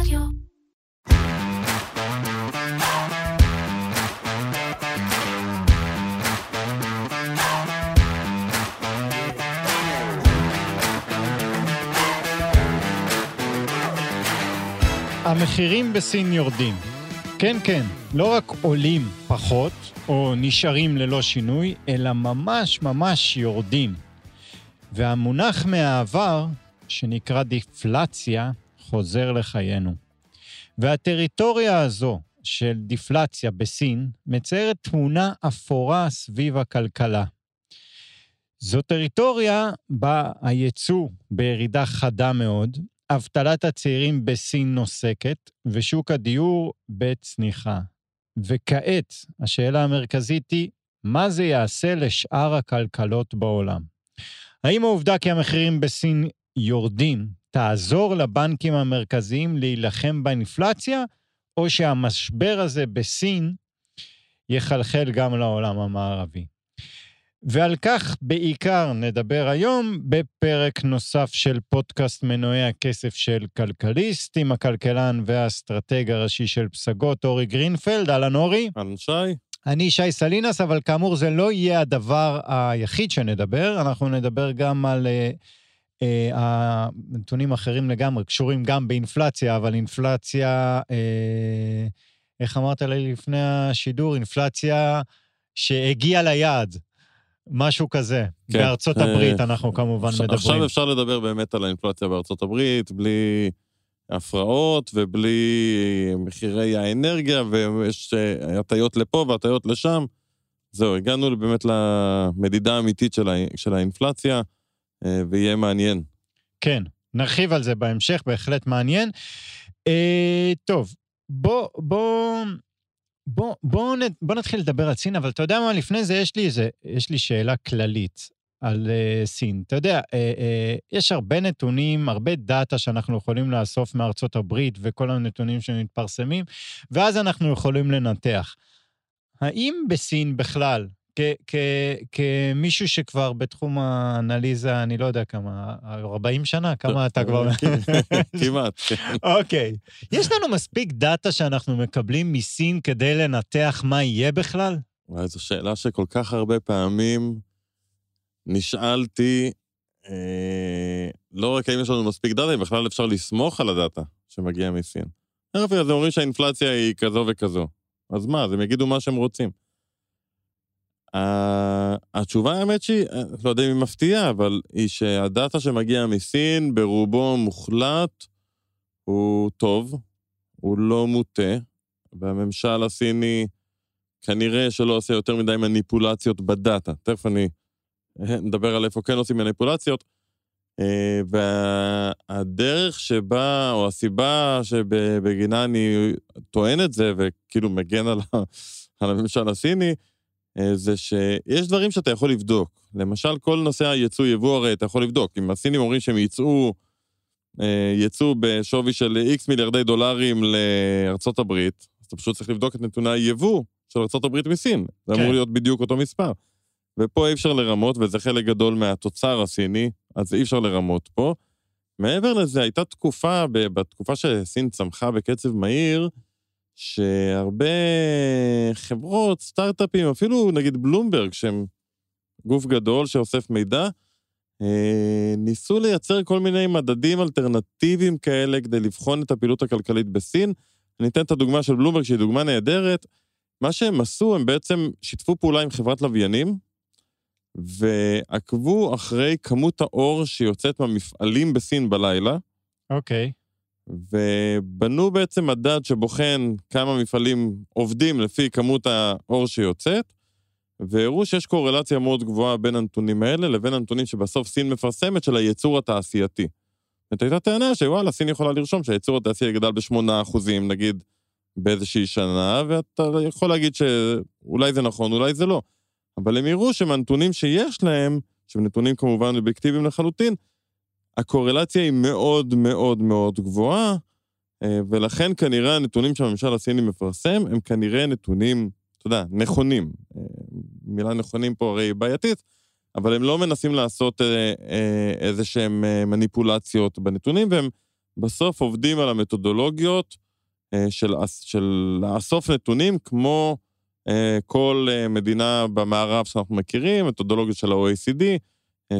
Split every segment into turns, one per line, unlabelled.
רדיו.
המחירים בסין יורדים. כן, כן, לא רק עולים פחות, או נשארים ללא שינוי, אלא ממש ממש יורדים. והמונח מהעבר, שנקרא דיפלציה, חוזר לחיינו. והטריטוריה הזו של דיפלציה בסין מציירת תמונה אפורה סביב הכלכלה. זו טריטוריה בה היצוא בירידה חדה מאוד, אבטלת הצעירים בסין נוסקת, ושוק הדיור בצניחה. וכעת, השאלה המרכזית היא, מה זה יעשה לשאר הכלכלות בעולם? האם העובדה כי המחירים בסין יורדים תעזור לבנקים המרכזיים להילחם באינפלציה, או שהמשבר הזה בסין יחלחל גם לעולם המערבי? ועל כך בעיקר נדבר היום בפרק נוסף של פודקאסט מנועי הכסף של כלכליסט, עם הכלכלן והאסטרטג הראשי של פסגות, אורי גרינפלד. אהלן אורי.
אהלן שי.
אני שי סלינס, אבל כאמור זה לא יהיה הדבר היחיד שנדבר, אנחנו נדבר גם על uh, uh, הנתונים אחרים לגמרי, קשורים גם באינפלציה, אבל אינפלציה, uh, איך אמרת לי לפני השידור? אינפלציה שהגיעה ליעד. משהו כזה. כן. בארצות הברית אנחנו כמובן
עכשיו,
מדברים.
עכשיו אפשר לדבר באמת על האינפלציה בארצות הברית, בלי הפרעות ובלי מחירי האנרגיה, ויש הטיות לפה והטיות לשם. זהו, הגענו באמת למדידה האמיתית של, ה... של האינפלציה, ויהיה מעניין.
כן, נרחיב על זה בהמשך, בהחלט מעניין. אה, טוב, בוא, בוא, בוא, בוא, בוא נתחיל לדבר על סין, אבל אתה יודע מה, לפני זה יש לי איזה, יש לי שאלה כללית על uh, סין. אתה יודע, uh, uh, יש הרבה נתונים, הרבה דאטה שאנחנו יכולים לאסוף מארצות הברית וכל הנתונים שמתפרסמים, ואז אנחנו יכולים לנתח. האם בסין בכלל, כמישהו שכבר בתחום האנליזה, אני לא יודע כמה, 40 שנה? כמה אתה כבר...
כמעט.
אוקיי. יש לנו מספיק data שאנחנו מקבלים מסין כדי לנתח מה יהיה בכלל?
וואי, זו שאלה שכל כך הרבה פעמים נשאלתי, אה, לא רק האם יש לנו מספיק data, אם בכלל אפשר לסמוך על ה data שמגיע מסין. אז אומרים שהאינפלציה היא כזו וכזו. אז מה, אז הם יגידו מה שהם רוצים. התשובה האמת שהיא, לא יודע אם היא מפתיעה, אבל היא שהדאטה שמגיע מסין ברובו מוחלט הוא טוב, הוא לא מוטה, והממשל הסיני כנראה שלא עושה יותר מדי מניפולציות בדאטה. תכף אני נדבר על איפה כן עושים מניפולציות. אה, והדרך שבה, או הסיבה שבגינה אני טוען את זה, וכאילו מגן על, הממשל הסיני, אה, זה שיש דברים שאתה יכול לבדוק. למשל, כל נושא הייצוא יבוא הרי אתה יכול לבדוק. אם הסינים אומרים שהם ייצאו, אה, ייצאו בשווי של איקס מיליארדי דולרים לארצות הברית, אז אתה פשוט צריך לבדוק את נתוני היבוא של ארצות הברית מסין. זה כן. אמור להיות בדיוק אותו מספר. ופה אי אפשר לרמות, וזה חלק גדול מהתוצר הסיני, אז אי אפשר לרמות פה. מעבר לזה, הייתה תקופה, בתקופה שסין צמחה בקצב מהיר, שהרבה חברות, סטארט-אפים, אפילו נגיד בלומברג, שהם גוף גדול שאוסף מידע, אה, ניסו לייצר כל מיני מדדים אלטרנטיביים כאלה כדי לבחון את הפעילות הכלכלית בסין. אני אתן את הדוגמה של בלומברג, שהיא דוגמה נהדרת. מה שהם עשו, הם בעצם שיתפו פעולה עם חברת לוויינים, ועקבו אחרי כמות האור שיוצאת מהמפעלים בסין בלילה.
אוקיי. Okay.
ובנו בעצם מדד שבוחן כמה מפעלים עובדים לפי כמות האור שיוצאת, והראו שיש קורלציה מאוד גבוהה בין הנתונים האלה לבין הנתונים שבסוף סין מפרסמת של הייצור התעשייתי. זאת הייתה טענה שוואלה, סין יכולה לרשום שהייצור התעשייתי גדל ב-8% נגיד באיזושהי שנה, ואתה יכול להגיד שאולי זה נכון, אולי זה לא. אבל הם יראו שמהנתונים שיש להם, שהם נתונים כמובן אובייקטיביים לחלוטין, הקורלציה היא מאוד מאוד מאוד גבוהה, אה, ולכן כנראה הנתונים שהממשל הסיני מפרסם הם כנראה נתונים, אתה יודע, נכונים. אה, מילה נכונים פה הרי בעייתית, אבל הם לא מנסים לעשות אה, איזה שהם מניפולציות בנתונים, והם בסוף עובדים על המתודולוגיות של, של לאסוף נתונים כמו כל מדינה במערב שאנחנו מכירים, מתודולוגיות של ה-OECD,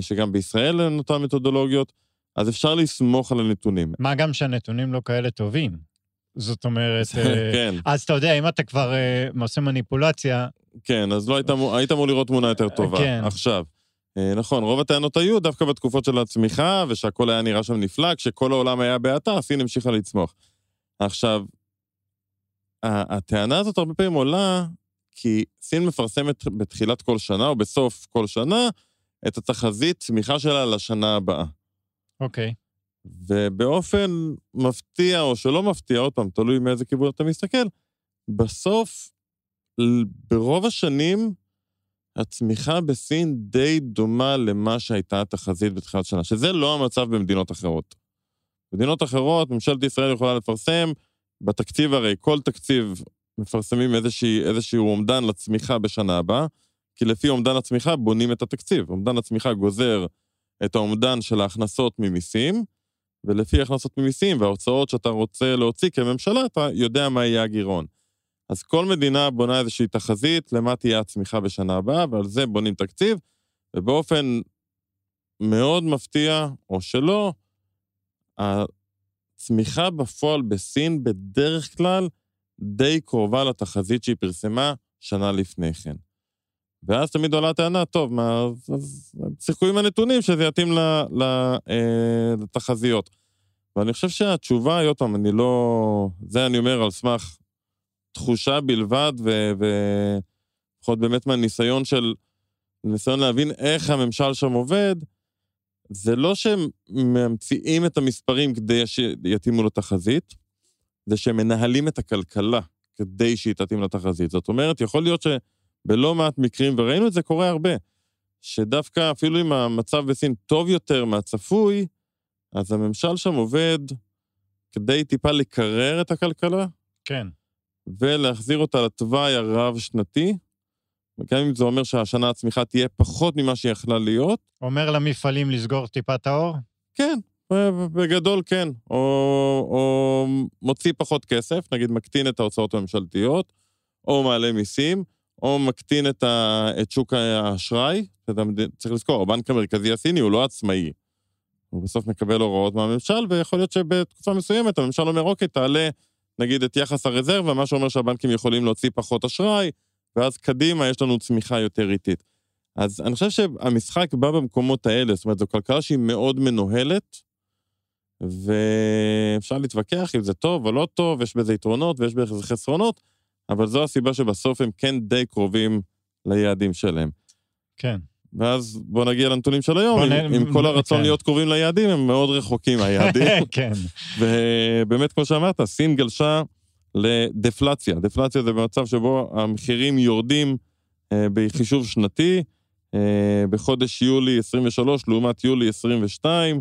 שגם בישראל אין אותן מתודולוגיות, אז אפשר לסמוך על הנתונים.
מה גם שהנתונים לא כאלה טובים. זאת אומרת,
כן.
אז אתה יודע, אם אתה כבר עושה מניפולציה...
כן, אז לא היית, היית אמור לראות תמונה יותר טובה. כן. עכשיו, נכון, רוב הטענות היו דווקא בתקופות של הצמיחה, ושהכול היה נראה שם נפלא, כשכל העולם היה בהאטה, סין המשיכה לצמוח. עכשיו, הטענה הזאת הרבה פעמים עולה כי סין מפרסמת בתחילת כל שנה או בסוף כל שנה את התחזית צמיחה שלה לשנה הבאה.
אוקיי.
ובאופן מפתיע או שלא מפתיע, עוד פעם, תלוי מאיזה כיוון אתה מסתכל, בסוף, ברוב השנים, הצמיחה בסין די דומה למה שהייתה התחזית בתחילת שנה, שזה לא המצב במדינות אחרות. במדינות אחרות, ממשלת ישראל יכולה לפרסם בתקציב הרי, כל תקציב מפרסמים איזושהי, איזשהו אומדן לצמיחה בשנה הבאה, כי לפי אומדן הצמיחה בונים את התקציב. אומדן הצמיחה גוזר את האומדן של ההכנסות ממיסים, ולפי הכנסות ממיסים וההוצאות שאתה רוצה להוציא כממשלה, אתה יודע מה יהיה הגירעון. אז כל מדינה בונה איזושהי תחזית למה תהיה הצמיחה בשנה הבאה, ועל זה בונים תקציב, ובאופן מאוד מפתיע, או שלא, הצמיחה בפועל בסין בדרך כלל די קרובה לתחזית שהיא פרסמה שנה לפני כן. ואז תמיד עולה הטענה, טוב, מה, אז שיחקו עם הנתונים שזה יתאים ל, ל, אה, לתחזיות. ואני חושב שהתשובה היא, עוד פעם, אני לא... זה אני אומר על סמך תחושה בלבד, ולפחות באמת מהניסיון של... ניסיון להבין איך הממשל שם עובד, זה לא שהם ממציאים את המספרים כדי שיתאימו לתחזית, זה שהם מנהלים את הכלכלה כדי שהיא תתאים לתחזית. זאת אומרת, יכול להיות שבלא מעט מקרים, וראינו את זה קורה הרבה, שדווקא אפילו אם המצב בסין טוב יותר מהצפוי, אז הממשל שם עובד כדי טיפה לקרר את הכלכלה.
כן.
ולהחזיר אותה לתוואי הרב-שנתי, וגם אם זה אומר שהשנה הצמיחה תהיה פחות ממה שהיא יכלה להיות.
אומר למפעלים לסגור טיפה את האור?
כן, בגדול כן. או, או מוציא פחות כסף, נגיד מקטין את ההוצאות הממשלתיות, או מעלה מיסים, או מקטין את, ה, את שוק האשראי. צריך לזכור, הבנק המרכזי הסיני הוא לא עצמאי. הוא בסוף מקבל הוראות מהממשל, ויכול להיות שבתקופה מסוימת הממשל אומר, אוקיי, תעלה נגיד את יחס הרזרבה, מה שאומר שהבנקים יכולים להוציא פחות אשראי, ואז קדימה יש לנו צמיחה יותר איטית. אז אני חושב שהמשחק בא במקומות האלה, זאת אומרת, זו כלכלה שהיא מאוד מנוהלת, ואפשר להתווכח אם זה טוב או לא טוב, יש בזה יתרונות ויש בזה חסרונות, אבל זו הסיבה שבסוף הם כן די קרובים ליעדים שלהם.
כן.
ואז בוא נגיע לנתונים של היום, עם, נ... עם כל הרצון כן. להיות קרובים ליעדים, הם מאוד רחוקים מהיעדים.
כן.
ובאמת, כמו שאמרת, סין גלשה לדפלציה. דפלציה זה במצב שבו המחירים יורדים אה, בחישוב שנתי, אה, בחודש יולי 23 לעומת יולי 22,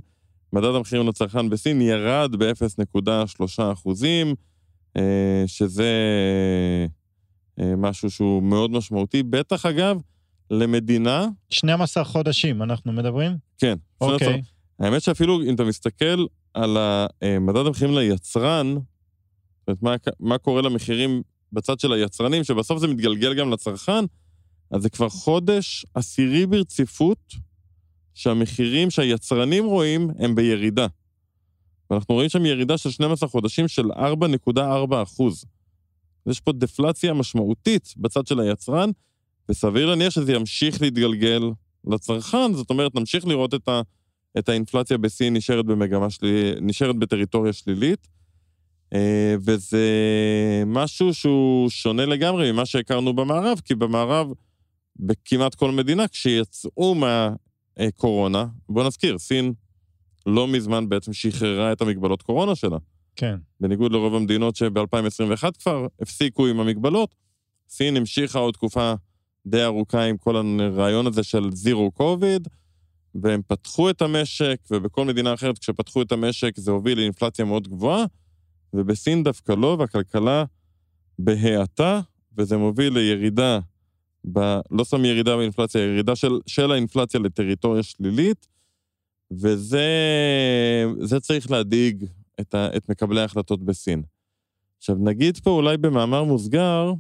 מדד המחירים לצרכן בסין ירד ב-0.3 אחוזים, שזה אה, משהו שהוא מאוד משמעותי. בטח, אגב, למדינה...
12 חודשים אנחנו מדברים?
כן.
אוקיי.
האמת שאפילו אם אתה מסתכל על אה, מדד המחירים ליצרן, זאת אומרת, מה, מה קורה למחירים בצד של היצרנים, שבסוף זה מתגלגל גם לצרכן, אז זה כבר חודש עשירי ברציפות שהמחירים שהיצרנים רואים הם בירידה. ואנחנו רואים שם ירידה של 12 חודשים של 4.4 אחוז. יש פה דפלציה משמעותית בצד של היצרן, וסביר להניח שזה ימשיך להתגלגל לצרכן, זאת אומרת, נמשיך לראות את, ה, את האינפלציה בסין נשארת במגמה שלילית, נשארת בטריטוריה שלילית, אה, וזה משהו שהוא שונה לגמרי ממה שהכרנו במערב, כי במערב, בכמעט כל מדינה, כשיצאו מהקורונה, בוא נזכיר, סין לא מזמן בעצם שחררה את המגבלות קורונה שלה.
כן.
בניגוד לרוב המדינות שב-2021 כבר הפסיקו עם המגבלות, סין המשיכה עוד תקופה די ארוכה עם כל הרעיון הזה של זירו קוביד, והם פתחו את המשק, ובכל מדינה אחרת כשפתחו את המשק זה הוביל לאינפלציה מאוד גבוהה, ובסין דווקא לא, והכלכלה בהאטה, וזה מוביל לירידה, ב, לא סתם ירידה באינפלציה, ירידה של, של האינפלציה לטריטוריה שלילית, וזה צריך להדאיג את, ה, את מקבלי ההחלטות בסין. עכשיו, נגיד פה אולי במאמר מוסגר,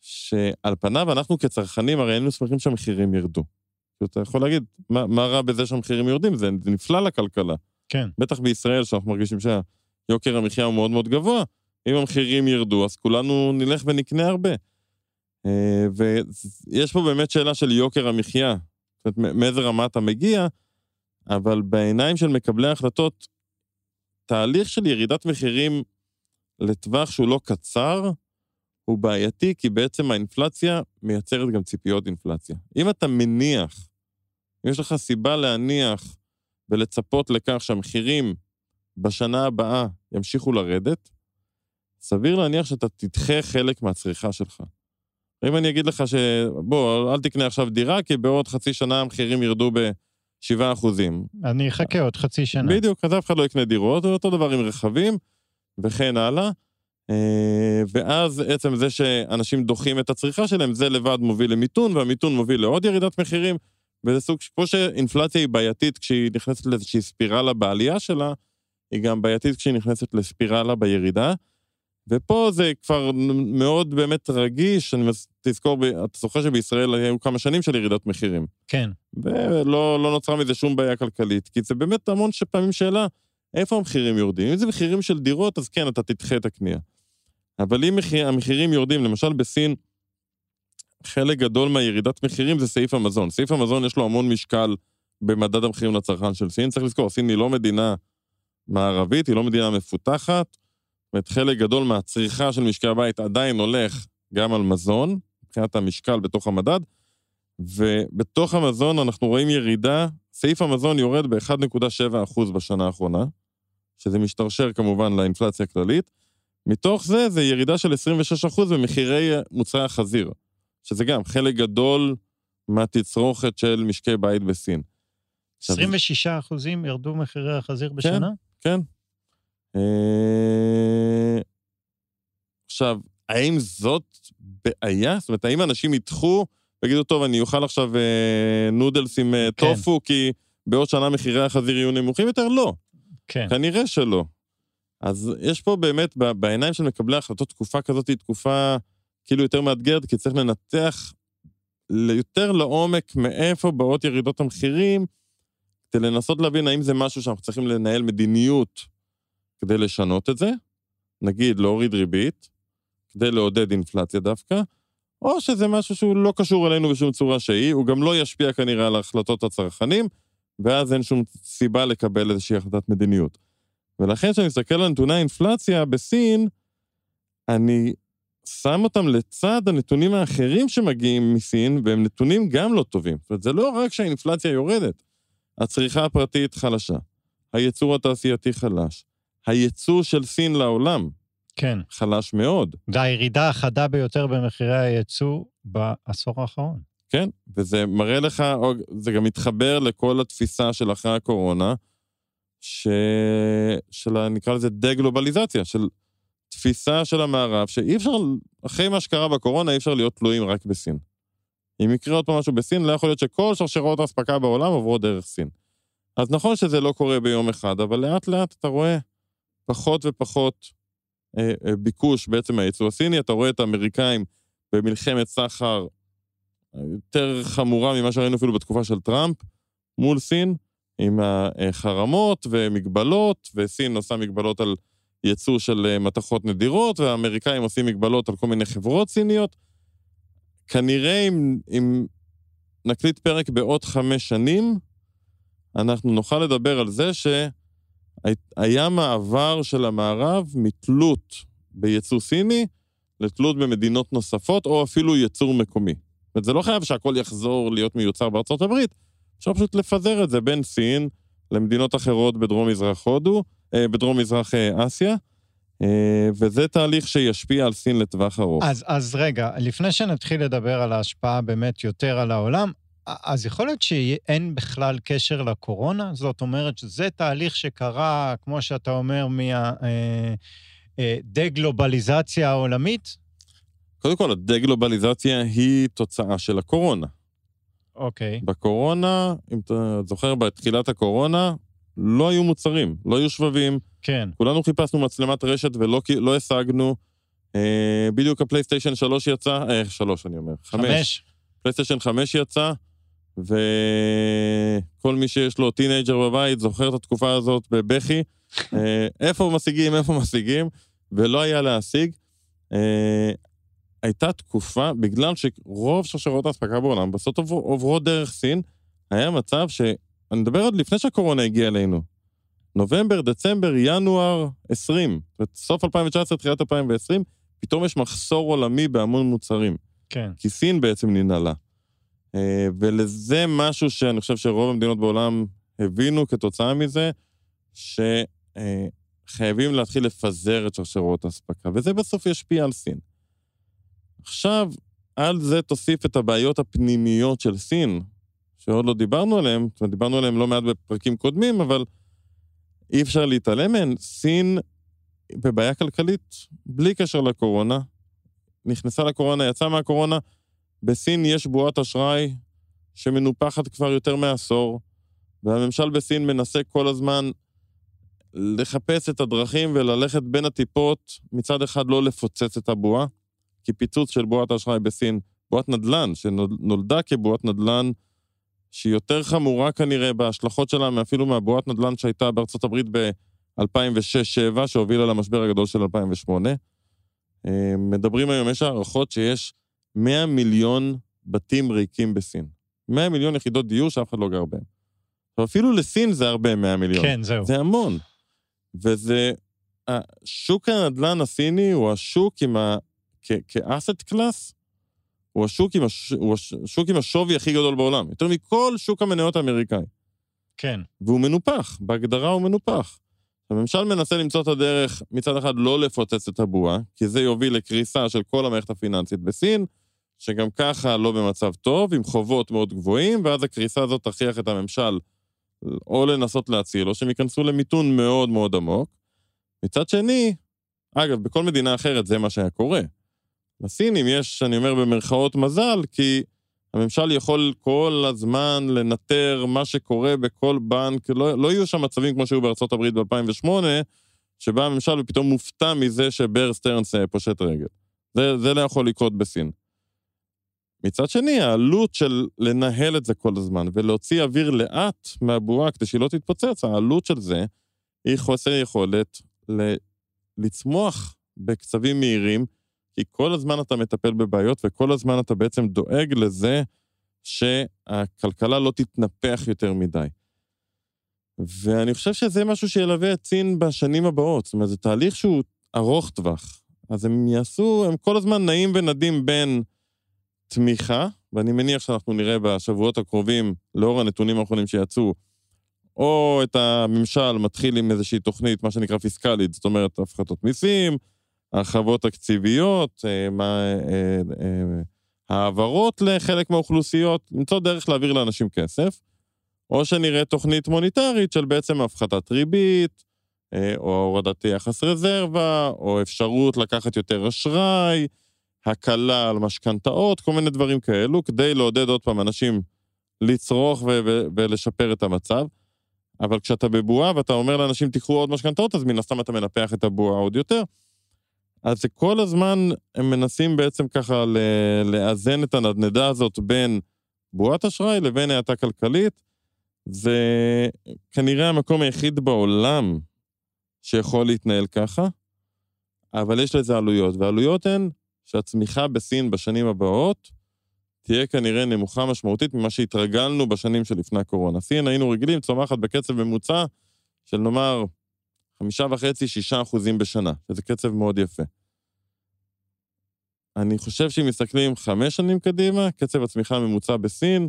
שעל פניו אנחנו כצרכנים, הרי היינו שמחים שהמחירים ירדו. אתה יכול להגיד, מה, מה רע בזה שהמחירים יורדים? זה, זה נפלא לכלכלה.
כן.
בטח בישראל, שאנחנו מרגישים שיוקר המחיה הוא מאוד מאוד גבוה, אם המחירים ירדו, אז כולנו נלך ונקנה הרבה. אה, ויש פה באמת שאלה של יוקר המחיה, זאת אומרת, מאיזה רמה אתה מגיע, אבל בעיניים של מקבלי ההחלטות, תהליך של ירידת מחירים לטווח שהוא לא קצר, הוא בעייתי, כי בעצם האינפלציה מייצרת גם ציפיות אינפלציה. אם אתה מניח, אם יש לך סיבה להניח ולצפות לכך שהמחירים בשנה הבאה ימשיכו לרדת, סביר להניח שאתה תדחה חלק מהצריכה שלך. אם אני אגיד לך ש... בוא, אל תקנה עכשיו דירה, כי בעוד חצי שנה המחירים ירדו ב-7 אחוזים.
אני אחכה עוד חצי שנה.
בדיוק, אז אף אחד לא יקנה דירות, אותו דבר עם רכבים, וכן הלאה. אה, ואז עצם זה שאנשים דוחים את הצריכה שלהם, זה לבד מוביל למיתון, והמיתון מוביל לעוד ירידת מחירים, וזה סוג, כמו שאינפלציה היא בעייתית כשהיא נכנסת לאיזושהי ספירלה בעלייה שלה, היא גם בעייתית כשהיא נכנסת לספירלה בירידה. ופה זה כבר מאוד באמת רגיש, אני תזכור, אתה זוכר שבישראל היו כמה שנים של ירידת מחירים.
כן.
ולא לא נוצרה מזה שום בעיה כלכלית, כי זה באמת המון פעמים שאלה, איפה המחירים יורדים? אם זה מחירים של דירות, אז כן, אתה תדחה את הקנייה. אבל אם מחיר, המחירים יורדים, למשל בסין, חלק גדול מהירידת מחירים זה סעיף המזון. סעיף המזון יש לו המון משקל במדד המחירים לצרכן של סין. צריך לזכור, סין היא לא מדינה מערבית, היא לא מדינה מפותחת. זאת אומרת, חלק גדול מהצריכה של משקי הבית עדיין הולך גם על מזון, מבחינת המשקל בתוך המדד, ובתוך המזון אנחנו רואים ירידה, סעיף המזון יורד ב-1.7% בשנה האחרונה, שזה משתרשר כמובן לאינפלציה הכללית. מתוך זה, זה ירידה של 26% במחירי מוצרי החזיר, שזה גם חלק גדול מהתצרוכת של משקי בית בסין.
26 אחוזים ירדו מחירי החזיר בשנה?
כן, כן. אה, עכשיו, האם זאת בעיה? זאת אומרת, האם אנשים ידחו ויגידו, טוב, אני אוכל עכשיו אה, נודלס עם אה, כן. טופו, כי בעוד שנה מחירי החזיר יהיו נמוכים יותר? לא.
כן.
כנראה שלא. אז יש פה באמת, בעיניים של מקבלי ההחלטות, תקופה כזאת היא תקופה כאילו יותר מאתגרת, כי צריך לנתח יותר לעומק מאיפה באות ירידות המחירים, כדי לנסות להבין האם זה משהו שאנחנו צריכים לנהל מדיניות כדי לשנות את זה, נגיד להוריד ריבית, כדי לעודד אינפלציה דווקא, או שזה משהו שהוא לא קשור אלינו בשום צורה שהיא, הוא גם לא ישפיע כנראה על החלטות הצרכנים, ואז אין שום סיבה לקבל איזושהי החלטת מדיניות. ולכן כשאני מסתכל על נתוני האינפלציה בסין, אני שם אותם לצד הנתונים האחרים שמגיעים מסין, והם נתונים גם לא טובים. זאת אומרת, זה לא רק שהאינפלציה יורדת, הצריכה הפרטית חלשה, הייצור התעשייתי חלש, הייצוא של סין לעולם
כן.
חלש מאוד.
והירידה החדה ביותר במחירי הייצוא בעשור האחרון.
כן, וזה מראה לך, זה גם מתחבר לכל התפיסה של אחרי הקורונה, ש... של, נקרא לזה דה-גלובליזציה, של תפיסה של המערב, שאי אפשר, אחרי מה שקרה בקורונה, אי אפשר להיות תלויים רק בסין. אם יקרה עוד פעם משהו בסין, לא יכול להיות שכל שרשרות האספקה בעולם עוברות דרך סין. אז נכון שזה לא קורה ביום אחד, אבל לאט לאט אתה רואה פחות ופחות אה, אה, ביקוש בעצם מהייצוא הסיני, אתה רואה את האמריקאים במלחמת סחר יותר חמורה ממה שראינו אפילו בתקופה של טראמפ מול סין, עם החרמות ומגבלות, וסין עושה מגבלות על ייצוא של אה, מתכות נדירות, והאמריקאים עושים מגבלות על כל מיני חברות סיניות. כנראה אם, אם נקליט פרק בעוד חמש שנים, אנחנו נוכל לדבר על זה שהיה מעבר של המערב מתלות בייצוא סיני לתלות במדינות נוספות, או אפילו ייצור מקומי. זאת אומרת, זה לא חייב שהכל יחזור להיות מיוצר בארצות הברית, אפשר פשוט לפזר את זה בין סין למדינות אחרות בדרום-מזרח הודו, אה, בדרום-מזרח אה, אסיה, אה, וזה תהליך שישפיע על סין לטווח ארוך.
אז, אז רגע, לפני שנתחיל לדבר על ההשפעה באמת יותר על העולם, אז יכול להיות שאין בכלל קשר לקורונה? זאת אומרת שזה תהליך שקרה, כמו שאתה אומר, מהדה-גלובליזציה העולמית?
קודם כל, הדה-גלובליזציה היא תוצאה של הקורונה.
אוקיי.
בקורונה, אם אתה זוכר, בתחילת הקורונה, לא היו מוצרים, לא היו שבבים.
כן.
כולנו חיפשנו מצלמת רשת ולא לא השגנו. אה, בדיוק הפלייסטיישן 3 יצא, אה, 3 אני אומר, 5.
חמש.
פלייסטיישן 5 יצא, וכל מי שיש לו טינאייג'ר בבית זוכר את התקופה הזאת בבכי. אה, איפה משיגים, איפה משיגים, ולא היה להשיג. אה, הייתה תקופה, בגלל שרוב שרשרות האספקה בעולם בסוף עובר- עוברות דרך סין, היה מצב ש... אני מדבר עוד לפני שהקורונה הגיעה אלינו. נובמבר, דצמבר, ינואר 20. זאת אומרת, סוף 2019, תחילת 2020, פתאום יש מחסור עולמי בהמון מוצרים.
כן.
כי סין בעצם ננעלה. אה, ולזה משהו שאני חושב שרוב המדינות בעולם הבינו כתוצאה מזה, שחייבים להתחיל לפזר את שרשרות האספקה, וזה בסוף ישפיע על סין. עכשיו, על זה תוסיף את הבעיות הפנימיות של סין, שעוד לא דיברנו עליהן, זאת אומרת, דיברנו עליהן לא מעט בפרקים קודמים, אבל אי אפשר להתעלם מהן. סין בבעיה כלכלית בלי קשר לקורונה. נכנסה לקורונה, יצאה מהקורונה. בסין יש בועת אשראי שמנופחת כבר יותר מעשור, והממשל בסין מנסה כל הזמן לחפש את הדרכים וללכת בין הטיפות, מצד אחד לא לפוצץ את הבועה, כי פיצוץ של בועת האשראי בסין, בועת נדל"ן, שנולדה כבועת נדל"ן, שהיא יותר חמורה כנראה בהשלכות שלה מאפילו מהבועת נדל"ן שהייתה בארצות הברית ב-2006-2007, שהובילה למשבר הגדול של 2008. אה, מדברים היום, יש הערכות שיש 100 מיליון בתים ריקים בסין. 100 מיליון יחידות דיור שאף אחד לא גר. עכשיו, אפילו לסין זה הרבה 100 מיליון.
כן, זהו.
זה המון. וזה... שוק הנדל"ן הסיני הוא השוק עם ה... כאסט קלאס, הוא השוק, עם הש... הוא השוק עם השווי הכי גדול בעולם. יותר מכל שוק המניות האמריקאי.
כן.
והוא מנופח, בהגדרה הוא מנופח. הממשל מנסה למצוא את הדרך מצד אחד לא לפוצץ את הבועה, כי זה יוביל לקריסה של כל המערכת הפיננסית בסין, שגם ככה לא במצב טוב, עם חובות מאוד גבוהים, ואז הקריסה הזאת תכריח את הממשל או לנסות להציל, או שהם ייכנסו למיתון מאוד מאוד עמוק. מצד שני, אגב, בכל מדינה אחרת זה מה שהיה קורה. לסינים יש, אני אומר במרכאות מזל, כי הממשל יכול כל הזמן לנטר מה שקורה בכל בנק, לא, לא יהיו שם מצבים כמו שהיו בארצות הברית ב-2008, שבה הממשל פתאום מופתע מזה ש Bear Stearns אה, פושט רגל. זה, זה לא יכול לקרות בסין. מצד שני, העלות של לנהל את זה כל הזמן ולהוציא אוויר לאט מהבועה כדי שהיא לא תתפוצץ, העלות של זה היא חוסר יכולת ל- לצמוח בקצבים מהירים, כי כל הזמן אתה מטפל בבעיות וכל הזמן אתה בעצם דואג לזה שהכלכלה לא תתנפח יותר מדי. ואני חושב שזה משהו שילווה את סין בשנים הבאות. זאת אומרת, זה תהליך שהוא ארוך טווח. אז הם יעשו, הם כל הזמן נעים ונדים בין תמיכה, ואני מניח שאנחנו נראה בשבועות הקרובים, לאור הנתונים האחרונים שיצאו, או את הממשל מתחיל עם איזושהי תוכנית, מה שנקרא פיסקלית, זאת אומרת, הפחתות מיסים, הרחבות תקציביות, אה, אה, אה, העברות לחלק מהאוכלוסיות, למצוא דרך להעביר לאנשים כסף, או שנראה תוכנית מוניטרית של בעצם הפחתת ריבית, או הורדת יחס רזרבה, או אפשרות לקחת יותר אשראי, הקלה על משכנתאות, כל מיני דברים כאלו, כדי לעודד עוד פעם אנשים לצרוך ו- ו- ולשפר את המצב. אבל כשאתה בבועה ואתה אומר לאנשים תיקחו עוד משכנתאות, אז מן הסתם אתה מנפח את הבועה עוד יותר. אז כל הזמן, הם מנסים בעצם ככה ל- לאזן את הנדנדה הזאת בין בועת אשראי לבין האטה כלכלית. זה כנראה המקום היחיד בעולם שיכול להתנהל ככה, אבל יש לזה עלויות, והעלויות הן שהצמיחה בסין בשנים הבאות תהיה כנראה נמוכה משמעותית ממה שהתרגלנו בשנים שלפני הקורונה. סין היינו רגילים צומחת בקצב ממוצע של נאמר חמישה וחצי, שישה אחוזים בשנה, שזה קצב מאוד יפה. אני חושב שאם מסתכלים חמש שנים קדימה, קצב הצמיחה הממוצע בסין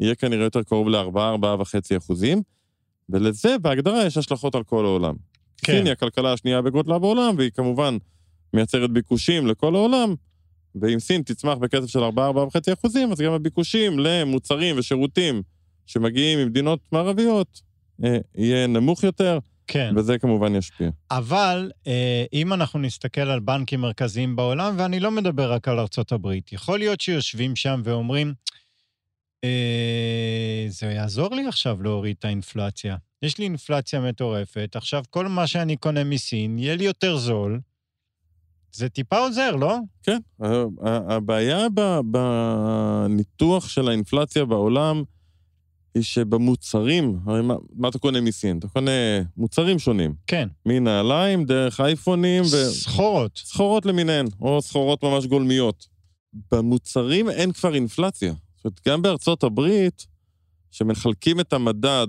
יהיה כנראה יותר קרוב לארבעה, ארבעה וחצי אחוזים, ולזה בהגדרה יש השלכות על כל העולם.
כן.
סין היא הכלכלה השנייה בגודלה בעולם, והיא כמובן מייצרת ביקושים לכל העולם, ואם סין תצמח בקצב של 4-4.5 אחוזים, אז גם הביקושים למוצרים ושירותים שמגיעים ממדינות מערביות אה, יהיה נמוך יותר,
כן.
וזה כמובן ישפיע.
אבל אה, אם אנחנו נסתכל על בנקים מרכזיים בעולם, ואני לא מדבר רק על ארצות הברית, יכול להיות שיושבים שם ואומרים, אה, זה יעזור לי עכשיו להוריד את האינפלציה. יש לי אינפלציה מטורפת, עכשיו כל מה שאני קונה מסין, יהיה לי יותר זול. זה טיפה עוזר, לא?
כן. הבעיה בניתוח של האינפלציה בעולם היא שבמוצרים, הרי מה, מה אתה קונה מסין? אתה קונה מוצרים שונים.
כן.
מנעליים, דרך אייפונים ו...
סחורות.
סחורות למיניהן, או סחורות ממש גולמיות. במוצרים אין כבר אינפלציה. זאת אומרת, גם בארצות הברית, שמחלקים את המדד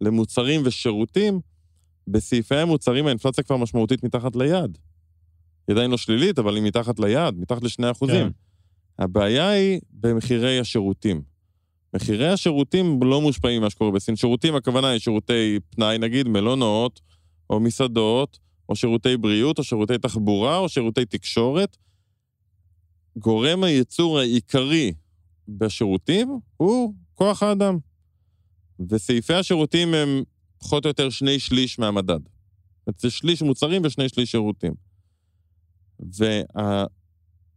למוצרים ושירותים, בסעיפי המוצרים האינפלציה כבר משמעותית מתחת ליעד. היא עדיין לא שלילית, אבל היא מתחת ליעד, מתחת לשני אחוזים. כן. הבעיה היא במחירי השירותים. מחירי השירותים לא מושפעים ממה שקורה בסין. שירותים, הכוונה היא שירותי פנאי, נגיד מלונות, או מסעדות, או שירותי בריאות, או שירותי תחבורה, או שירותי תקשורת. גורם הייצור העיקרי בשירותים הוא כוח האדם. וסעיפי השירותים הם פחות או יותר שני שליש מהמדד. זה שליש מוצרים ושני שליש שירותים.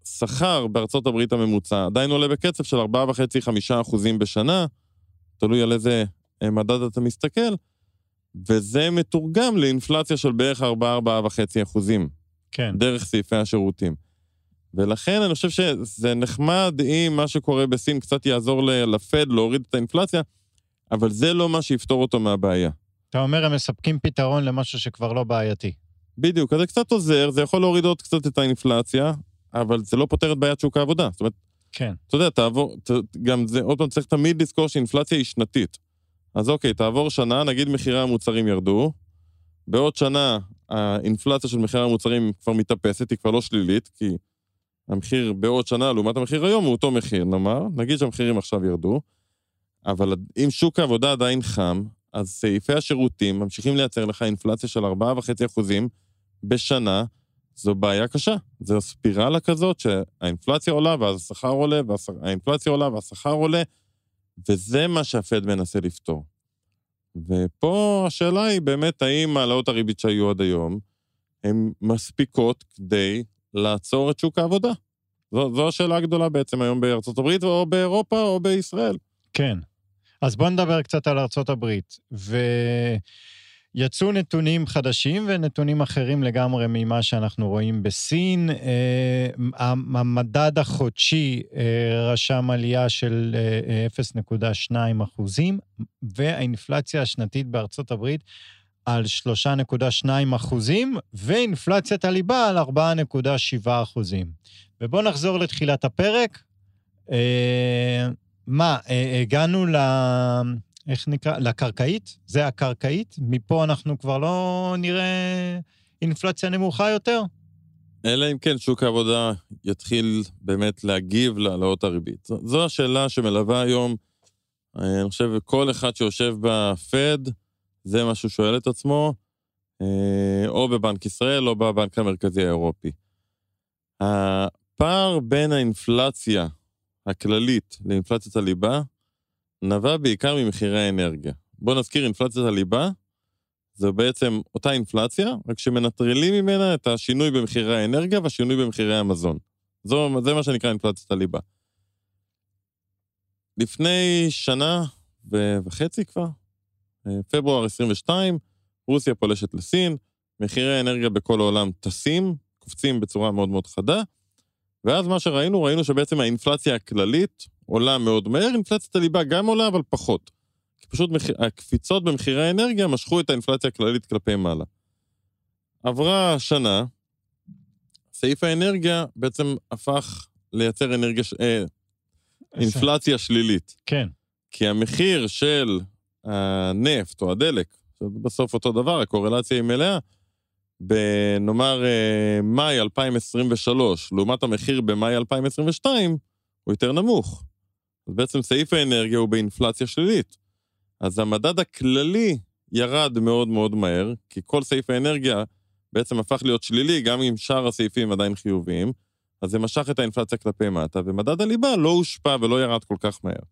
והשכר בארצות הברית הממוצע עדיין עולה בקצב של 4.5-5 אחוזים בשנה, תלוי על איזה אה, מדד אתה מסתכל, וזה מתורגם לאינפלציה של בערך 4-4.5 אחוזים.
כן.
דרך סעיפי השירותים. ולכן אני חושב שזה נחמד אם מה שקורה בסין קצת יעזור לפד להוריד את האינפלציה, אבל זה לא מה שיפתור אותו מהבעיה.
אתה אומר, הם מספקים פתרון למשהו שכבר לא בעייתי.
בדיוק, אז זה קצת עוזר, זה יכול להוריד עוד קצת את האינפלציה, אבל זה לא פותר את בעיית שוק העבודה. זאת אומרת,
כן.
אתה יודע, תעבור, ת, גם זה, עוד פעם, צריך תמיד לזכור שאינפלציה היא שנתית. אז אוקיי, תעבור שנה, נגיד מחירי המוצרים ירדו, בעוד שנה האינפלציה של מחירי המוצרים כבר מתאפסת, היא כבר לא שלילית, כי המחיר בעוד שנה לעומת המחיר היום הוא אותו מחיר, נאמר, נגיד שהמחירים עכשיו ירדו, אבל אם שוק העבודה עדיין חם, אז סעיפי השירותים ממשיכים לייצר לך אינפלציה של 4.5% בשנה, זו בעיה קשה. זו ספירלה כזאת שהאינפלציה עולה ואז השכר עולה, והאינפלציה עולה והשכר עולה, וזה מה שהפד מנסה לפתור. ופה השאלה היא באמת, האם העלאות הריבית שהיו עד היום, הן מספיקות כדי לעצור את שוק העבודה? זו, זו השאלה הגדולה בעצם היום בארצות הברית, או באירופה, או בישראל.
כן. אז בואו נדבר קצת על ארצות הברית. ויצאו נתונים חדשים ונתונים אחרים לגמרי ממה שאנחנו רואים בסין. אה, המדד החודשי אה, רשם עלייה של 0.2 אה, אחוזים, והאינפלציה השנתית בארצות הברית על 3.2 אחוזים, ואינפלציית הליבה על 4.7 אחוזים. ובואו נחזור לתחילת הפרק. מה, הגענו ל... איך נקרא? לקרקעית? זה הקרקעית? מפה אנחנו כבר לא נראה אינפלציה נמוכה יותר?
אלא אם כן שוק העבודה יתחיל באמת להגיב להעלאות הריבית. זו השאלה שמלווה היום, אה, אני חושב, כל אחד שיושב בפד, זה מה שהוא שואל את עצמו, אה, או בבנק ישראל או בבנק המרכזי האירופי. הפער בין האינפלציה הכללית לאינפלציית הליבה נבע בעיקר ממחירי האנרגיה. בואו נזכיר, אינפלציית הליבה זו בעצם אותה אינפלציה, רק שמנטרלים ממנה את השינוי במחירי האנרגיה והשינוי במחירי המזון. זו, זה מה שנקרא אינפלציית הליבה. לפני שנה וחצי כבר, אה, פברואר 22, רוסיה פולשת לסין, מחירי האנרגיה בכל העולם טסים, קופצים בצורה מאוד מאוד חדה, ואז מה שראינו, ראינו שבעצם האינפלציה הכללית עולה מאוד מהר, אינפלציית הליבה גם עולה, אבל פחות. כי פשוט מח... הקפיצות במחירי האנרגיה משכו את האינפלציה הכללית כלפי מעלה. עברה שנה, סעיף האנרגיה בעצם הפך לייצר אנרגיה, ש... אה, אינפלציה שלילית.
כן.
כי המחיר של הנפט או הדלק, בסוף אותו דבר, הקורלציה היא מלאה, בנאמר אה, מאי 2023, לעומת המחיר במאי 2022, הוא יותר נמוך. אז בעצם סעיף האנרגיה הוא באינפלציה שלילית. אז המדד הכללי ירד מאוד מאוד מהר, כי כל סעיף האנרגיה בעצם הפך להיות שלילי, גם אם שאר הסעיפים עדיין חיוביים, אז זה משך את האינפלציה כלפי מטה, ומדד הליבה לא הושפע ולא ירד כל כך מהר.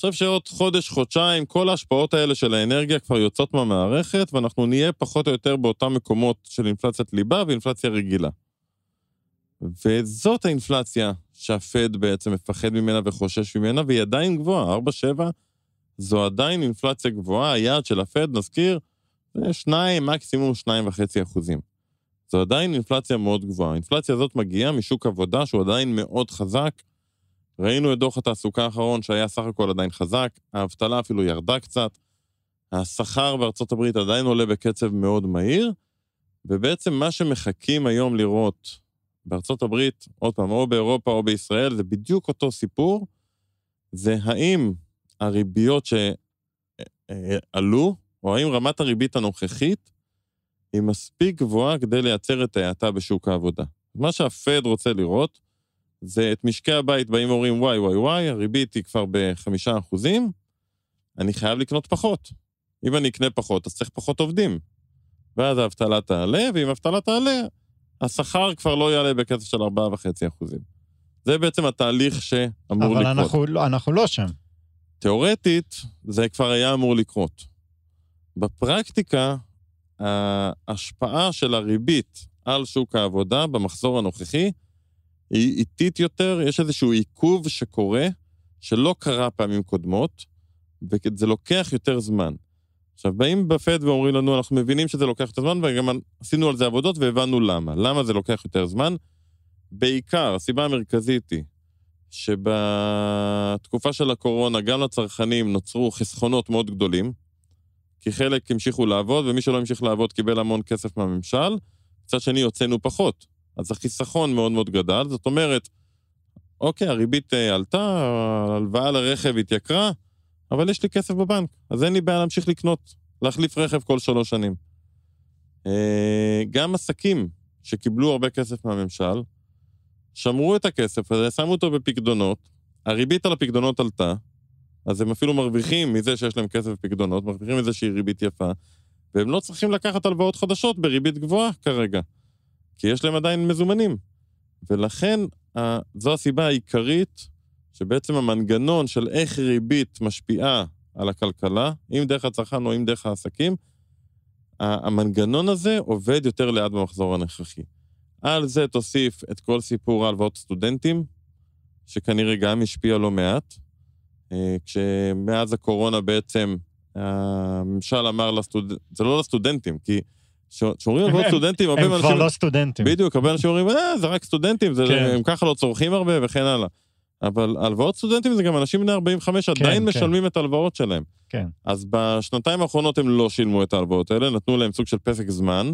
חושב שעוד חודש, חודשיים, כל ההשפעות האלה של האנרגיה כבר יוצאות מהמערכת, ואנחנו נהיה פחות או יותר באותם מקומות של אינפלציית ליבה ואינפלציה רגילה. וזאת האינפלציה שהפד בעצם מפחד ממנה וחושש ממנה, והיא עדיין גבוהה, 4-7 זו עדיין אינפלציה גבוהה, היעד של הפד, נזכיר, זה 2, מקסימום 2.5 אחוזים. זו עדיין אינפלציה מאוד גבוהה. האינפלציה הזאת מגיעה משוק עבודה שהוא עדיין מאוד חזק. ראינו את דוח התעסוקה האחרון שהיה סך הכל עדיין חזק, האבטלה אפילו ירדה קצת, השכר בארצות הברית עדיין עולה בקצב מאוד מהיר, ובעצם מה שמחכים היום לראות בארצות הברית, עוד פעם, או באירופה או בישראל, זה בדיוק אותו סיפור, זה האם הריביות שעלו, או האם רמת הריבית הנוכחית היא מספיק גבוהה כדי לייצר את ההאטה בשוק העבודה. מה שהפד רוצה לראות, זה את משקי הבית באים ואומרים, וואי, וואי, וואי, הריבית היא כבר בחמישה אחוזים, אני חייב לקנות פחות. אם אני אקנה פחות, אז צריך פחות עובדים. ואז האבטלה תעלה, ואם האבטלה תעלה, השכר כבר לא יעלה בקצב של 4.5 אחוזים. זה בעצם התהליך שאמור
אבל
לקרות.
אבל אנחנו, לא- אנחנו לא שם.
תיאורטית, זה כבר היה אמור לקרות. בפרקטיקה, ההשפעה של הריבית על שוק העבודה במחזור הנוכחי היא איטית יותר, יש איזשהו עיכוב שקורה, שלא קרה פעמים קודמות, וזה לוקח יותר זמן. עכשיו, באים בפד ואומרים לנו, אנחנו מבינים שזה לוקח יותר זמן, וגם עשינו על זה עבודות והבנו למה. למה זה לוקח יותר זמן? בעיקר, הסיבה המרכזית היא שבתקופה של הקורונה, גם לצרכנים נוצרו חסכונות מאוד גדולים, כי חלק המשיכו לעבוד, ומי שלא המשיך לעבוד קיבל המון כסף מהממשל, מצד שני הוצאנו פחות. אז החיסכון מאוד מאוד גדל, זאת אומרת, אוקיי, הריבית אה, עלתה, ההלוואה לרכב התייקרה, אבל יש לי כסף בבנק, אז אין לי בעיה להמשיך לקנות, להחליף רכב כל שלוש שנים. אה, גם עסקים שקיבלו הרבה כסף מהממשל, שמרו את הכסף הזה, שמו אותו בפקדונות, הריבית על הפקדונות עלתה, אז הם אפילו מרוויחים מזה שיש להם כסף בפקדונות, מרוויחים שהיא ריבית יפה, והם לא צריכים לקחת הלוואות חדשות בריבית גבוהה כרגע, כי יש להם עדיין מזומנים. ולכן, זו הסיבה העיקרית שבעצם המנגנון של איך ריבית משפיעה על הכלכלה, אם דרך הצרכן או אם דרך העסקים, המנגנון הזה עובד יותר לאט במחזור הנוכחי. על זה תוסיף את כל סיפור ההלוואות סטודנטים, שכנראה גם השפיע לא מעט. אה, כשמאז הקורונה בעצם הממשל אמר לסטודנטים, זה לא לסטודנטים, כי כשאומרים הלוואות סטודנטים, הרבה
אנשים... הם כבר לא סטודנטים.
בדיוק, הרבה אנשים אומרים, אה, זה רק סטודנטים, זה, כן. הם ככה לא צורכים הרבה וכן הלאה. אבל הלוואות סטודנטים זה גם אנשים בני 45 כן, עדיין כן. משלמים את ההלוואות שלהם.
כן.
אז בשנתיים האחרונות הם לא שילמו את ההלוואות האלה, נתנו להם סוג של פסק זמן,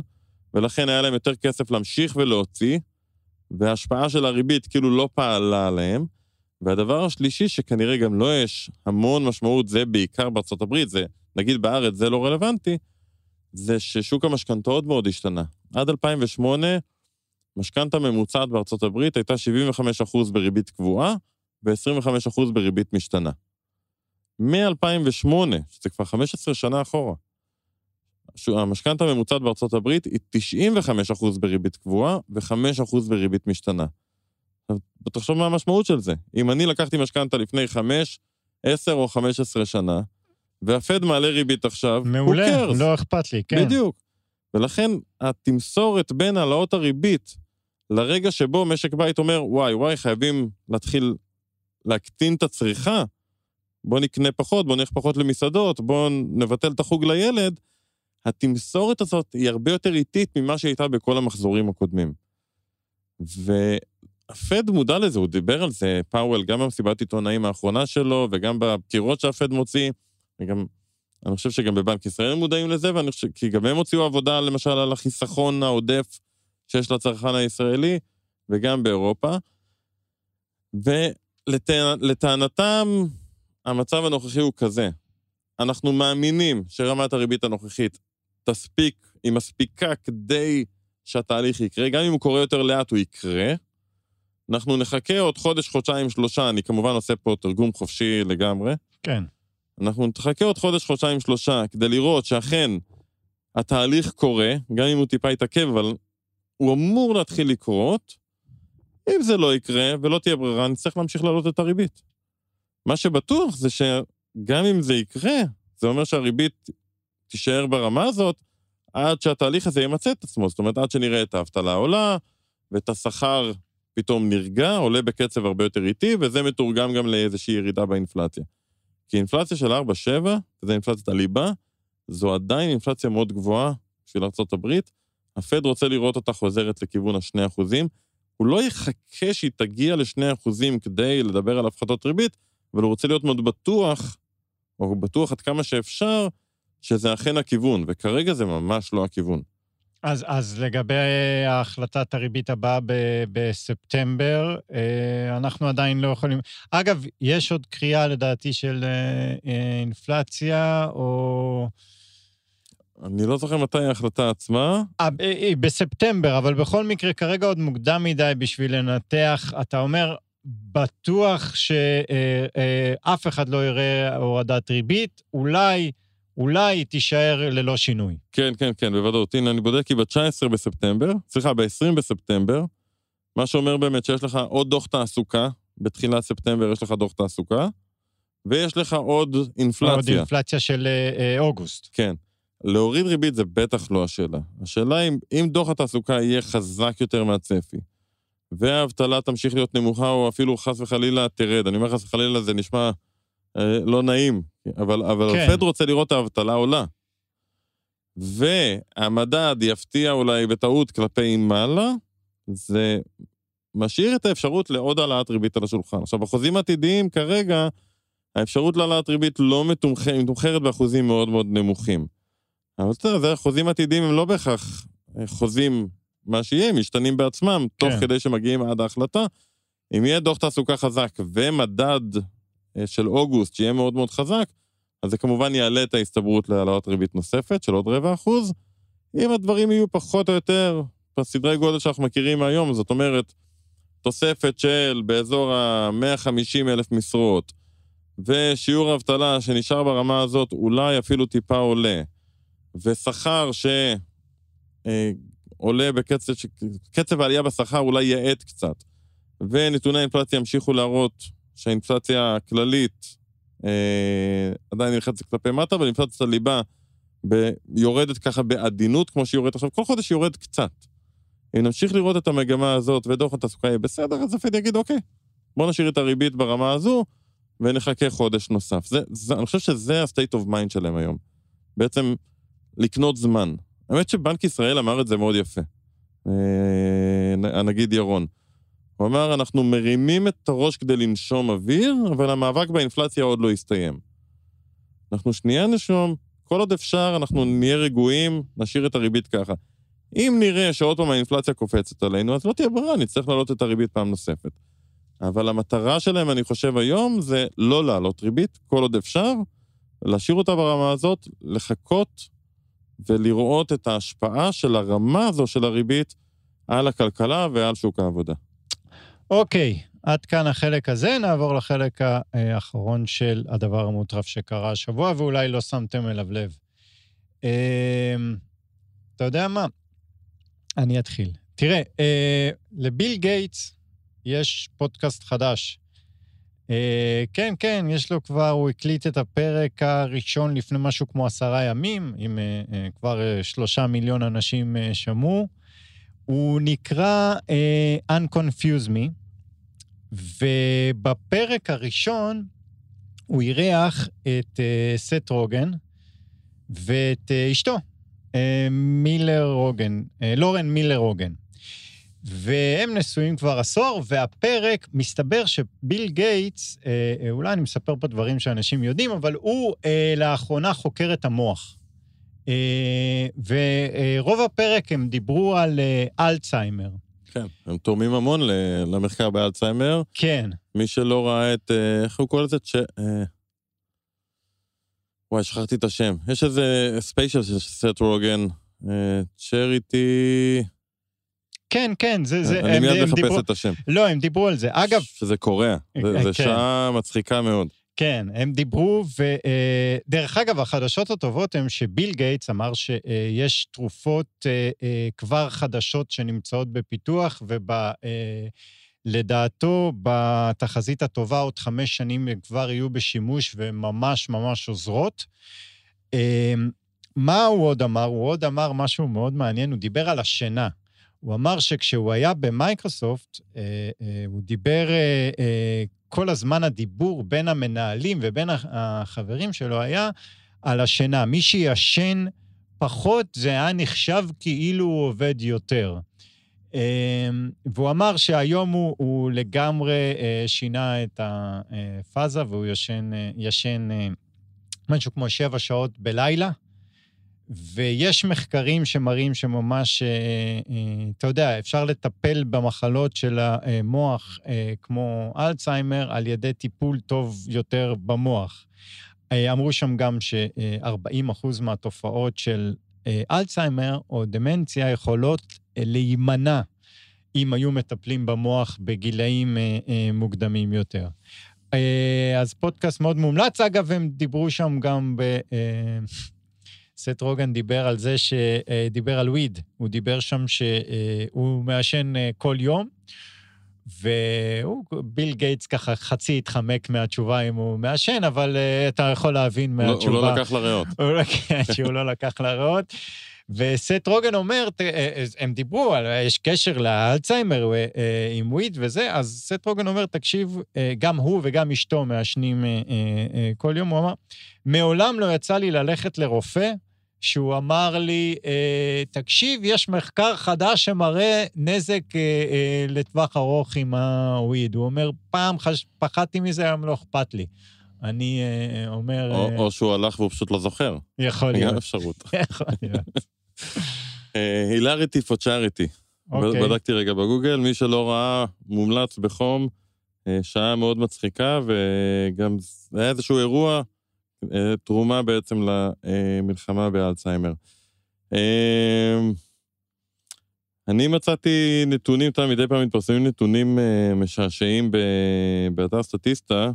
ולכן היה להם יותר כסף להמשיך ולהוציא, וההשפעה של הריבית כאילו לא פעלה עליהם. והדבר השלישי, שכנראה גם לא יש המון משמעות, זה בעיקר בארצות הברית, זה, נגיד בארץ זה לא רלוונטי, זה ששוק המשכנתאות מאוד השתנה. עד 2008, משכנתה ממוצעת בארצות הברית הייתה 75% בריבית קבועה ו-25% בריבית משתנה. מ-2008, שזה כבר 15 שנה אחורה, המשכנתה הממוצעת בארצות הברית היא 95% בריבית קבועה ו-5% בריבית משתנה. תחשוב מה המשמעות של זה. אם אני לקחתי משכנתה לפני 5, 10 או 15 שנה, והפד מעלה ריבית עכשיו,
מעולה, לא אכפת לי, כן.
בדיוק. ולכן התמסורת בין העלאות הריבית לרגע שבו משק בית אומר, וואי, וואי, חייבים להתחיל להקטין את הצריכה, בוא נקנה פחות, בוא נלך פחות למסעדות, בוא נבטל את החוג לילד, התמסורת הזאת היא הרבה יותר איטית ממה שהייתה בכל המחזורים הקודמים. והפד מודע לזה, הוא דיבר על זה, פאוול, גם במסיבת עיתונאים האחרונה שלו, וגם בפטירות שהפד מוציא, וגם, אני חושב שגם בבנק ישראל מודעים לזה, ואני חושב, כי גם הם הוציאו עבודה, למשל, על החיסכון העודף שיש לצרכן הישראלי, וגם באירופה. ולטענתם, המצב הנוכחי הוא כזה. אנחנו מאמינים שרמת הריבית הנוכחית תספיק, היא מספיקה כדי שהתהליך יקרה, גם אם הוא קורה יותר לאט, הוא יקרה. אנחנו נחכה עוד חודש, חודשיים, שלושה, אני כמובן עושה פה תרגום חופשי לגמרי.
כן.
אנחנו נחכה עוד חודש, חודשיים, שלושה, כדי לראות שאכן התהליך קורה, גם אם הוא טיפה יתעכב, אבל הוא אמור להתחיל לקרות. אם זה לא יקרה ולא תהיה ברירה, נצטרך להמשיך להעלות את הריבית. מה שבטוח זה שגם אם זה יקרה, זה אומר שהריבית תישאר ברמה הזאת עד שהתהליך הזה ימצה את עצמו. זאת אומרת, עד שנראה את האבטלה עולה, ואת השכר פתאום נרגע, עולה בקצב הרבה יותר איטי, וזה מתורגם גם לאיזושהי ירידה באינפלציה. כי אינפלציה של 4-7, וזה אינפלציית הליבה, זו עדיין אינפלציה מאוד גבוהה בשביל ארה"ב. הפד רוצה לראות אותה חוזרת לכיוון ה-2 הוא לא יחכה שהיא תגיע ל-2 כדי לדבר על הפחתות ריבית, אבל הוא רוצה להיות מאוד בטוח, או בטוח עד כמה שאפשר, שזה אכן הכיוון, וכרגע זה ממש לא הכיוון.
אז, אז לגבי החלטת הריבית הבאה ב- בספטמבר, אה, אנחנו עדיין לא יכולים... אגב, יש עוד קריאה, לדעתי, של אה, אה, אינפלציה, או...
אני לא זוכר מתי ההחלטה עצמה.
היא בספטמבר, אבל בכל מקרה, כרגע עוד מוקדם מדי בשביל לנתח. אתה אומר, בטוח שאף אחד לא יראה הורדת ריבית, אולי... אולי היא תישאר ללא שינוי.
כן, כן, כן, בוודאות. הנה, אני בודק כי ב-19 בספטמבר, סליחה, ב-20 בספטמבר, מה שאומר באמת שיש לך עוד דוח תעסוקה, בתחילת ספטמבר יש לך דוח תעסוקה, ויש לך עוד אינפלציה. עוד
אינפלציה של אה, אה, אוגוסט.
כן. להוריד ריבית זה בטח לא השאלה. השאלה אם, אם דוח התעסוקה יהיה חזק יותר מהצפי, והאבטלה תמשיך להיות נמוכה, או אפילו חס וחלילה תרד. אני אומר חס וחלילה, זה נשמע אה, לא נעים, אבל, אבל כן. הפד רוצה לראות את האבטלה עולה. והמדד יפתיע אולי בטעות כלפי מעלה, זה משאיר את האפשרות לעוד העלאת ריבית על השולחן. עכשיו, בחוזים עתידיים כרגע, האפשרות להעלאת ריבית לא מתומחרת באחוזים מאוד מאוד נמוכים. אבל אתה יודע, החוזים עתידיים הם לא בהכרח אה, חוזים מה שיהיה, הם משתנים בעצמם, כן. תוך כדי שמגיעים עד ההחלטה. אם יהיה דוח תעסוקה חזק ומדד אה, של אוגוסט, שיהיה מאוד מאוד חזק, אז זה כמובן יעלה את ההסתברות להעלאות ריבית נוספת של עוד רבע אחוז. אם הדברים יהיו פחות או יותר בסדרי גודל שאנחנו מכירים מהיום, זאת אומרת, תוספת של באזור ה-150 אלף משרות, ושיעור האבטלה שנשאר ברמה הזאת אולי אפילו טיפה עולה, ושכר שעולה אה, בקצב, קצב העלייה בשכר אולי יאט קצת, ונתוני האינפלציה ימשיכו להראות שהאינפלציה הכללית אה, עדיין נלחצת כלפי מטה, אבל אינפלציית הליבה ב- יורדת ככה בעדינות, כמו שהיא יורדת עכשיו. כל חודש היא יורדת קצת. אם נמשיך לראות את המגמה הזאת ודוח התעסוקה יהיה בסדר, אז הפד יגיד, אוקיי, בוא נשאיר את הריבית ברמה הזו ונחכה חודש נוסף. זה, זה, אני חושב שזה ה-state of mind שלהם היום. בעצם לקנות זמן. האמת שבנק ישראל אמר את זה מאוד יפה. אה, הנגיד ירון. הוא אמר, אנחנו מרימים את הראש כדי לנשום אוויר, אבל המאבק באינפלציה עוד לא הסתיים. אנחנו שנייה נשום, כל עוד אפשר, אנחנו נהיה רגועים, נשאיר את הריבית ככה. אם נראה שעוד פעם האינפלציה קופצת עלינו, אז לא תהיה ברירה, נצטרך להעלות את הריבית פעם נוספת. אבל המטרה שלהם, אני חושב היום, זה לא להעלות ריבית, כל עוד אפשר, להשאיר אותה ברמה הזאת, לחכות ולראות את ההשפעה של הרמה הזו של הריבית על הכלכלה ועל שוק העבודה.
אוקיי, עד כאן החלק הזה, נעבור לחלק האחרון של הדבר המוטרף שקרה השבוע, ואולי לא שמתם אליו לב. אמ, אתה יודע מה? אני אתחיל. תראה, אה, לביל גייטס יש פודקאסט חדש. אה, כן, כן, יש לו כבר, הוא הקליט את הפרק הראשון לפני משהו כמו עשרה ימים, עם אה, כבר שלושה מיליון אנשים שמעו. הוא נקרא Unconfuse Me, ובפרק הראשון הוא אירח את סט רוגן ואת אשתו, מילר רוגן, לורן מילר רוגן. והם נשואים כבר עשור, והפרק, מסתבר שביל גייטס, אה, אולי אני מספר פה דברים שאנשים יודעים, אבל הוא אה, לאחרונה חוקר את המוח. אה, ורוב הפרק הם דיברו על אה, אלצהיימר.
כן, הם תורמים המון למחקר באלצהיימר.
כן.
מי שלא ראה את, אה, איך הוא קורא לזה? צ'... וואי, שכחתי את השם. יש איזה special של סת' רוגן, charity...
כן, כן, זה... זה
אני מיד מחפש את השם.
לא, הם דיברו על זה. אגב...
שזה קורע. זה כן. שעה מצחיקה מאוד.
כן, הם דיברו, ודרך אגב, החדשות הטובות הן שביל גייטס אמר שיש תרופות אה, אה, כבר חדשות שנמצאות בפיתוח, ולדעתו, בתחזית הטובה עוד חמש שנים הם כבר יהיו בשימוש וממש ממש עוזרות. מה הוא עוד אמר? הוא עוד אמר משהו מאוד מעניין, הוא דיבר על השינה. הוא אמר שכשהוא היה במייקרוסופט, אה, אה, הוא דיבר, אה, אה, כל הזמן הדיבור בין המנהלים ובין החברים שלו היה על השינה. מי שישן פחות, זה היה נחשב כאילו הוא עובד יותר. אה, והוא אמר שהיום הוא, הוא לגמרי אה, שינה את הפאזה והוא ישן, אה, ישן אה, משהו כמו שבע שעות בלילה. ויש מחקרים שמראים שממש, אה, אה, אתה יודע, אפשר לטפל במחלות של המוח, אה, כמו אלצהיימר, על ידי טיפול טוב יותר במוח. אמרו שם גם ש-40% מהתופעות של אלצהיימר או דמנציה יכולות להימנע אם היו מטפלים במוח בגילאים מוקדמים יותר. אז פודקאסט מאוד מומלץ. אגב, הם דיברו שם גם ב... סת' רוגן דיבר על זה שדיבר על weed. הוא דיבר שם שהוא מעשן אה, כל יום, והוא, ביל גייטס ככה חצי התחמק מהתשובה אם הוא מעשן, אבל אתה יכול להבין מהתשובה.
הוא לא לקח לריאות.
כן, שהוא לא לקח לריאות. וסט רוגן אומר, אה, הם דיברו, על, יש קשר לאלצהיימר עם וויד וזה, אז סט רוגן אומר, תקשיב, גם הוא וגם אשתו מעשנים כל יום, הוא אמר, מעולם לא יצא לי ללכת לרופא שהוא אמר לי, אה, תקשיב, יש מחקר חדש שמראה נזק אה, אה, לטווח ארוך עם הוויד. הוא אומר, פעם חש... פחדתי מזה, היום לא אכפת לי. אני אומר...
או, או שהוא הלך והוא פשוט לא זוכר.
יכול להיות.
גם אפשרות.
יכול להיות.
הילריטי פו צ'אריטי. בדקתי רגע בגוגל, מי שלא ראה, מומלץ בחום, שעה מאוד מצחיקה, וגם היה איזשהו אירוע תרומה בעצם למלחמה באלצהיימר. אה, אני מצאתי נתונים, אתה מדי פעם מתפרסמים נתונים אה, משעשעים באתר סטטיסטה,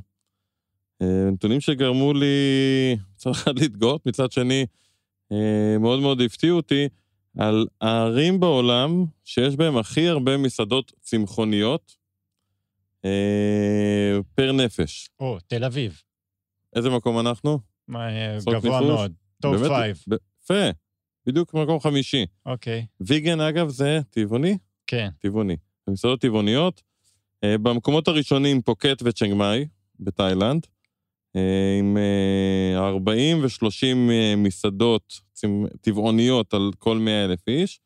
נתונים שגרמו לי מצד אחד להתגאות, מצד שני מאוד מאוד הפתיעו אותי, על הערים בעולם שיש בהם הכי הרבה מסעדות צמחוניות per נפש.
או, תל אביב.
איזה מקום אנחנו?
אה, גבוה מאוד, top five.
יפה, בדיוק מקום חמישי.
אוקיי.
vegan, אגב, זה טבעוני?
כן.
טבעוני. מסעדות טבעוניות. אה, במקומות הראשונים פוקט וצ'נג מאי, בתאילנד, אה, עם 40 ו-30 מסעדות טבעוניות על כל 100 אלף איש.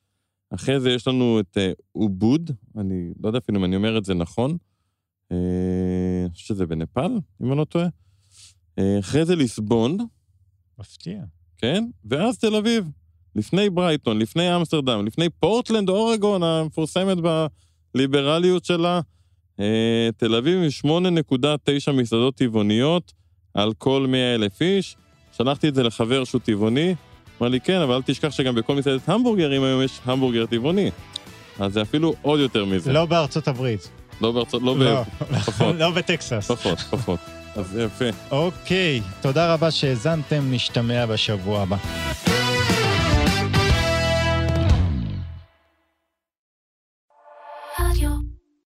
אחרי זה יש לנו את אובוד, אני לא יודע אפילו אם אני אומר את זה נכון. אני חושב שזה בנפאל, אם אני לא טועה. אה, אחרי זה ליסבון.
מפתיע.
כן, ואז תל אביב. לפני ברייטון, לפני אמסטרדם, לפני פורטלנד, אורגון, המפורסמת בליברליות שלה. אה, תל אביב עם 8.9 מסעדות טבעוניות על כל 100 אלף איש. שלחתי את זה לחבר שהוא טבעוני, אמר לי, כן, אבל אל תשכח שגם בכל מסעדת המבורגרים היום יש המבורגר טבעוני. אז זה אפילו עוד יותר מזה.
לא בארצות הברית.
לא בארצות, לא,
לא, פחות. לא בטקסס.
פחות, פחות. אז יפה.
אוקיי, תודה רבה שהאזנתם, נשתמע בשבוע הבא.